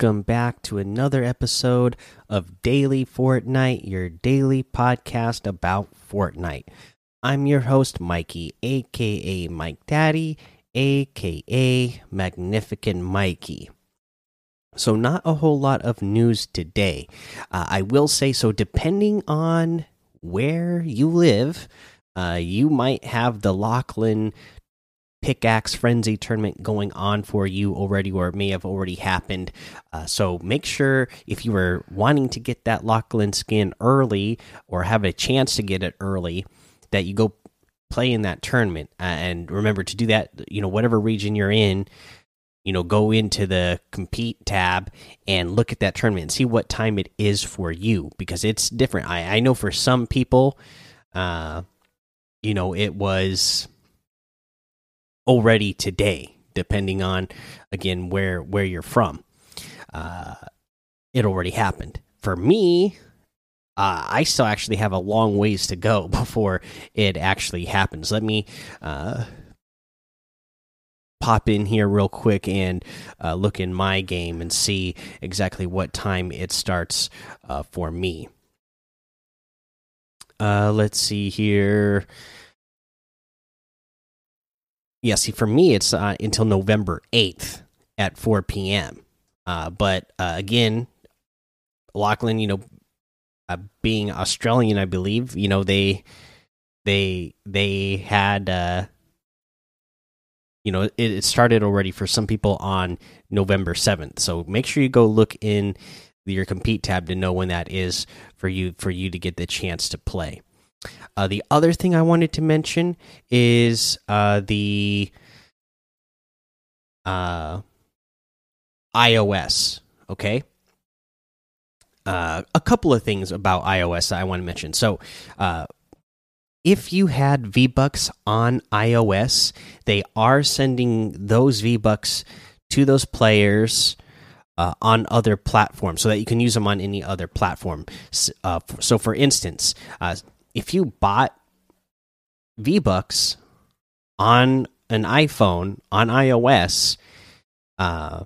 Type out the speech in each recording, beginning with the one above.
Welcome back to another episode of Daily Fortnite, your daily podcast about Fortnite. I'm your host, Mikey, aka Mike Daddy, aka Magnificent Mikey. So, not a whole lot of news today. Uh, I will say so, depending on where you live, uh, you might have the Lachlan pickaxe frenzy tournament going on for you already or it may have already happened. Uh, so make sure if you were wanting to get that lachlan skin early or have a chance to get it early that you go play in that tournament. Uh, and remember to do that you know whatever region you're in you know go into the compete tab and look at that tournament and see what time it is for you because it's different. I, I know for some people uh you know it was already today, depending on again where where you're from. Uh, it already happened for me. Uh, I still actually have a long ways to go before it actually happens. Let me uh, pop in here real quick and uh, look in my game and see exactly what time it starts uh, for me. Uh, let's see here yeah, see, for me, it's uh, until November 8th at 4 p.m. Uh, but uh, again, Lachlan, you know, uh, being Australian, I believe, you know, they they they had uh you know it, it started already for some people on November 7th. So make sure you go look in your compete tab to know when that is for you for you to get the chance to play. Uh, the other thing I wanted to mention is uh, the uh, iOS. Okay. Uh, a couple of things about iOS I want to mention. So, uh, if you had V Bucks on iOS, they are sending those V Bucks to those players uh, on other platforms so that you can use them on any other platform. Uh, so, for instance, uh, if you bought V Bucks on an iPhone on iOS, uh,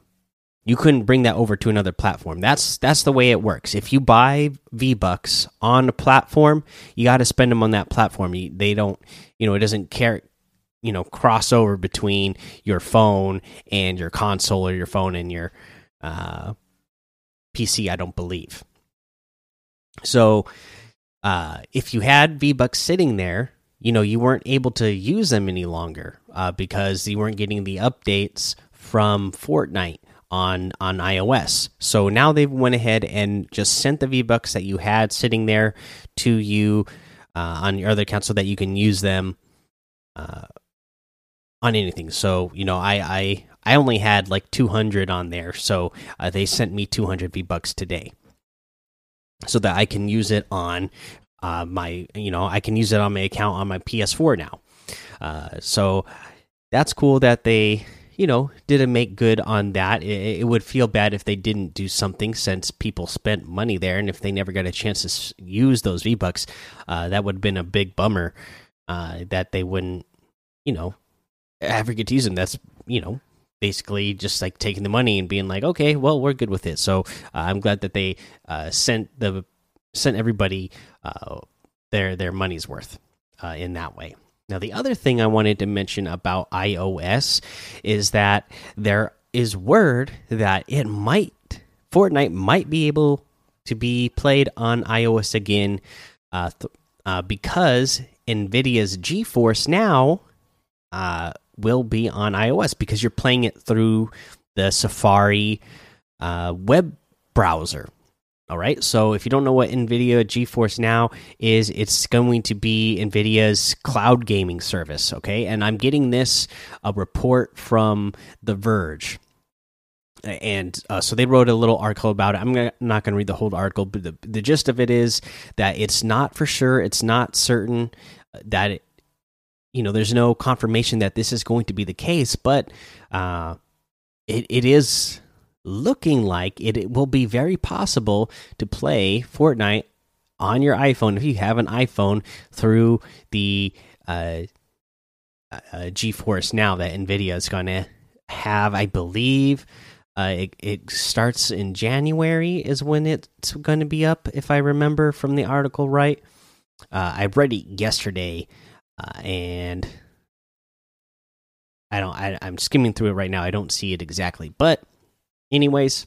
you couldn't bring that over to another platform. That's that's the way it works. If you buy V Bucks on a platform, you got to spend them on that platform. You, they don't, you know, it doesn't care, you know, cross over between your phone and your console or your phone and your uh, PC. I don't believe. So uh, if you had V Bucks sitting there, you know you weren't able to use them any longer uh, because you weren't getting the updates from Fortnite on on iOS. So now they've went ahead and just sent the V Bucks that you had sitting there to you uh, on your other account so that you can use them uh, on anything. So you know I I I only had like 200 on there, so uh, they sent me 200 V Bucks today so that I can use it on uh, my, you know, I can use it on my account on my PS4 now. Uh, so that's cool that they, you know, didn't make good on that. It, it, would feel bad if they didn't do something since people spent money there, and if they never got a chance to use those V Bucks, uh, that would have been a big bummer. Uh, that they wouldn't, you know, ever get to use them. That's, you know, basically just like taking the money and being like, okay, well, we're good with it. So uh, I'm glad that they uh, sent the sent everybody uh, their their money's worth uh, in that way. Now, the other thing I wanted to mention about iOS is that there is word that it might Fortnite might be able to be played on iOS again uh, uh, because Nvidia's GeForce now will be on iOS because you're playing it through the Safari uh, web browser. All right. So if you don't know what NVIDIA GeForce Now is, it's going to be NVIDIA's cloud gaming service. Okay. And I'm getting this a report from The Verge. And uh, so they wrote a little article about it. I'm not going to read the whole article, but the, the gist of it is that it's not for sure, it's not certain that it, you know, there's no confirmation that this is going to be the case, but uh, it it is looking like it, it will be very possible to play Fortnite on your iPhone if you have an iPhone through the uh, uh, GeForce Now that Nvidia is going to have, I believe. Uh, it, it starts in January is when it's going to be up, if I remember from the article right. Uh, I read it yesterday, uh, and I don't. I, I'm skimming through it right now. I don't see it exactly, but anyways,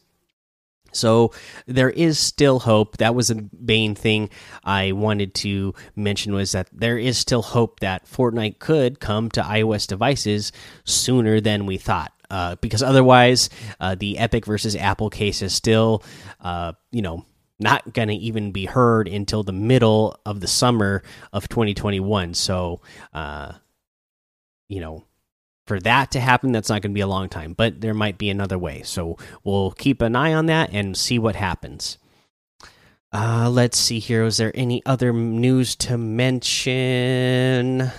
so there is still hope. That was a main thing I wanted to mention was that there is still hope that Fortnite could come to iOS devices sooner than we thought. Uh, because otherwise, uh, the Epic versus Apple case is still, uh, you know, not going to even be heard until the middle of the summer of 2021. So, uh, you know, for that to happen, that's not going to be a long time, but there might be another way. So we'll keep an eye on that and see what happens. Uh, let's see here. Is there any other news to mention?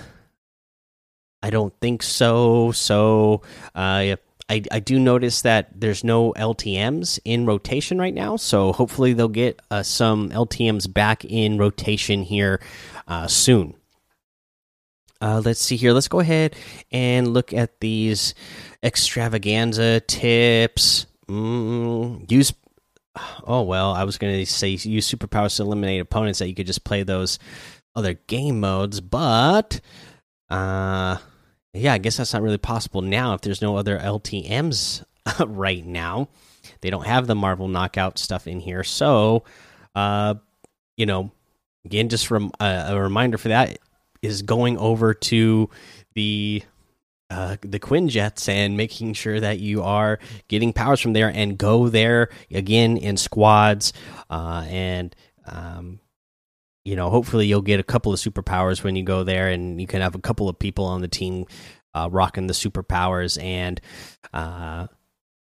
I don't think so. So, uh, I, I do notice that there's no LTMs in rotation right now, so hopefully they'll get uh, some LTMs back in rotation here uh, soon. Uh, let's see here. Let's go ahead and look at these extravaganza tips. Mm, use. Oh well, I was going to say use superpowers to eliminate opponents that you could just play those other game modes, but uh, yeah, I guess that's not really possible now if there's no other LTMs right now. They don't have the Marvel Knockout stuff in here, so uh, you know, again, just from uh, a reminder for that is going over to the uh, the Quinjets and making sure that you are getting powers from there and go there again in squads uh, and um, you know hopefully you'll get a couple of superpowers when you go there and you can have a couple of people on the team uh, rocking the superpowers and uh,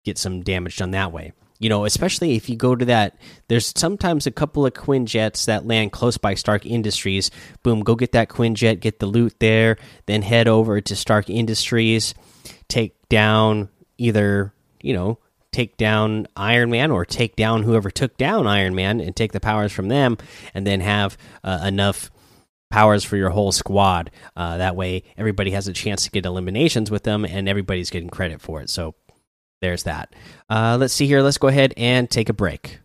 get some damage done that way you know, especially if you go to that, there's sometimes a couple of Quinjets that land close by Stark Industries. Boom, go get that Quinjet, get the loot there, then head over to Stark Industries, take down either, you know, take down Iron Man or take down whoever took down Iron Man and take the powers from them, and then have uh, enough powers for your whole squad. Uh, that way, everybody has a chance to get eliminations with them, and everybody's getting credit for it. So there's that. Uh, let's see here. Let's go ahead and take a break.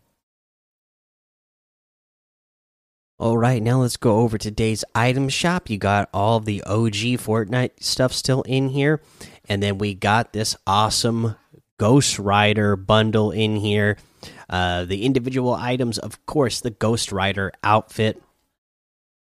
All right, now let's go over today's item shop. You got all the OG Fortnite stuff still in here, and then we got this awesome Ghost Rider bundle in here. Uh, the individual items, of course, the Ghost Rider outfit.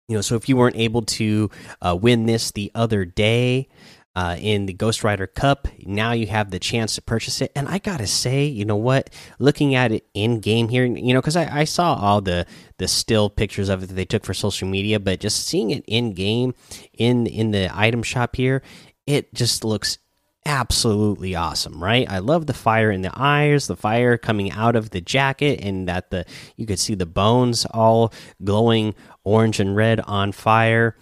You know, so if you weren't able to uh, win this the other day, uh, in the Ghost Rider Cup. Now you have the chance to purchase it, and I gotta say, you know what? Looking at it in game here, you know, because I, I, saw all the the still pictures of it that they took for social media, but just seeing it in game in in the item shop here, it just looks absolutely awesome, right? I love the fire in the eyes, the fire coming out of the jacket, and that the you could see the bones all glowing orange and red on fire.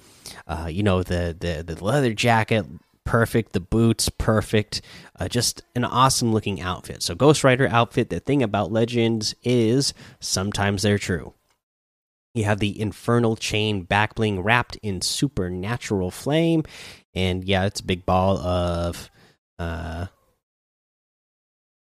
Uh, you know the the the leather jacket perfect. The boots, perfect. Uh, just an awesome looking outfit. So, Ghost Rider outfit. The thing about Legends is sometimes they're true. You have the Infernal Chain back bling wrapped in supernatural flame. And yeah, it's a big ball of uh,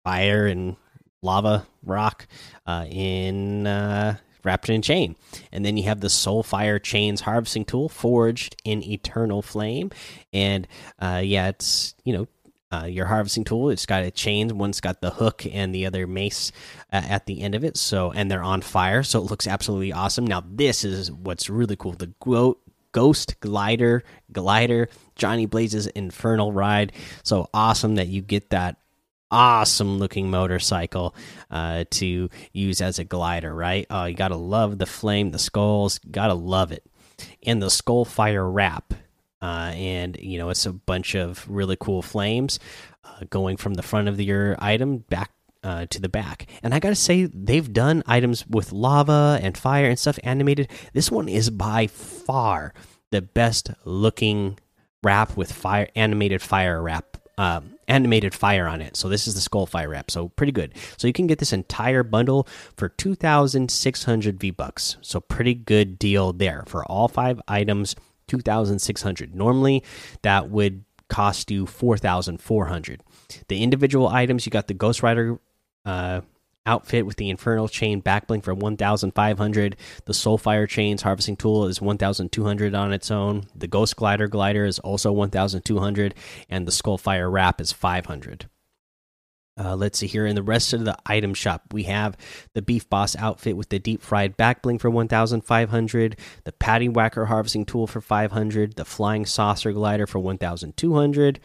fire and lava rock uh, in uh, wrapped in chain. And then you have the soul fire Chains harvesting tool forged in Eternal Flame. And uh, yeah, it's, you know, uh, your harvesting tool. It's got a chain. One's got the hook and the other mace uh, at the end of it. So, and they're on fire. So it looks absolutely awesome. Now, this is what's really cool. The Ghost Glider, Glider, Johnny Blaze's Infernal Ride. So awesome that you get that awesome looking motorcycle uh, to use as a glider, right? Oh, you gotta love the flame, the skulls, gotta love it. And the skull fire wrap, uh, and you know it's a bunch of really cool flames uh, going from the front of your item back uh, to the back. And I gotta say, they've done items with lava and fire and stuff animated. This one is by far the best looking wrap with fire animated fire wrap um, animated fire on it. So this is the skull fire wrap. So pretty good. So you can get this entire bundle for two thousand six hundred V bucks. So pretty good deal there for all five items. Two thousand six hundred. Normally that would cost you four thousand four hundred. The individual items you got the Ghost Rider uh, outfit with the Infernal Chain backbling for 1,500. The Soulfire Chains harvesting tool is 1,200 on its own. The Ghost Glider glider is also 1,200, and the Skullfire wrap is 500. Uh, let's see here in the rest of the item shop, we have the Beef Boss outfit with the deep fried back bling for 1,500, the Patty Whacker harvesting tool for 500, the Flying Saucer glider for 1,200.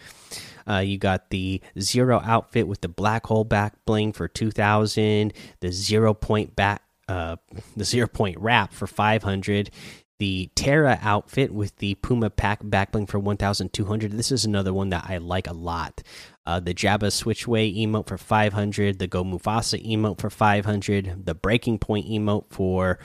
Uh, you got the Zero outfit with the black hole back bling for 2,000, the zero point back, uh, the zero point wrap for 500, the Terra outfit with the Puma pack backbling for 1200. This is another one that I like a lot. Uh, the Jabba Switchway emote for 500, the Go Mufasa emote for 500, the Breaking Point emote for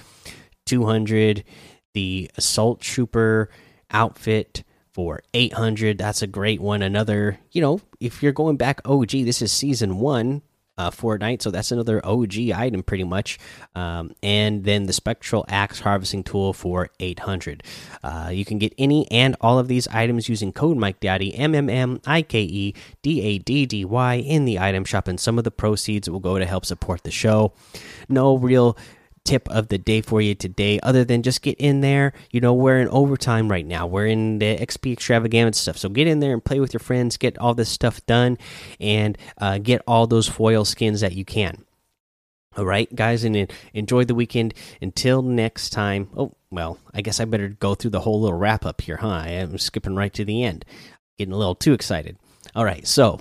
200, the Assault Trooper outfit for 800. That's a great one. Another, you know, if you're going back, OG, this is season one uh, Fortnite. So that's another OG item, pretty much. Um, and then the Spectral Axe Harvesting Tool for 800. Uh, you can get any and all of these items using code Mike Daddy M M M I K E D A D D Y in the item shop, and some of the proceeds will go to help support the show. No real tip of the day for you today other than just get in there. You know we're in overtime right now. We're in the xp extravaganza stuff. So get in there and play with your friends. Get all this stuff done and uh, get all those foil skins that you can. All right guys and enjoy the weekend. Until next time. Oh well i guess i better go through the whole little wrap up here huh? I'm skipping right to the end. Getting a little too excited. All right so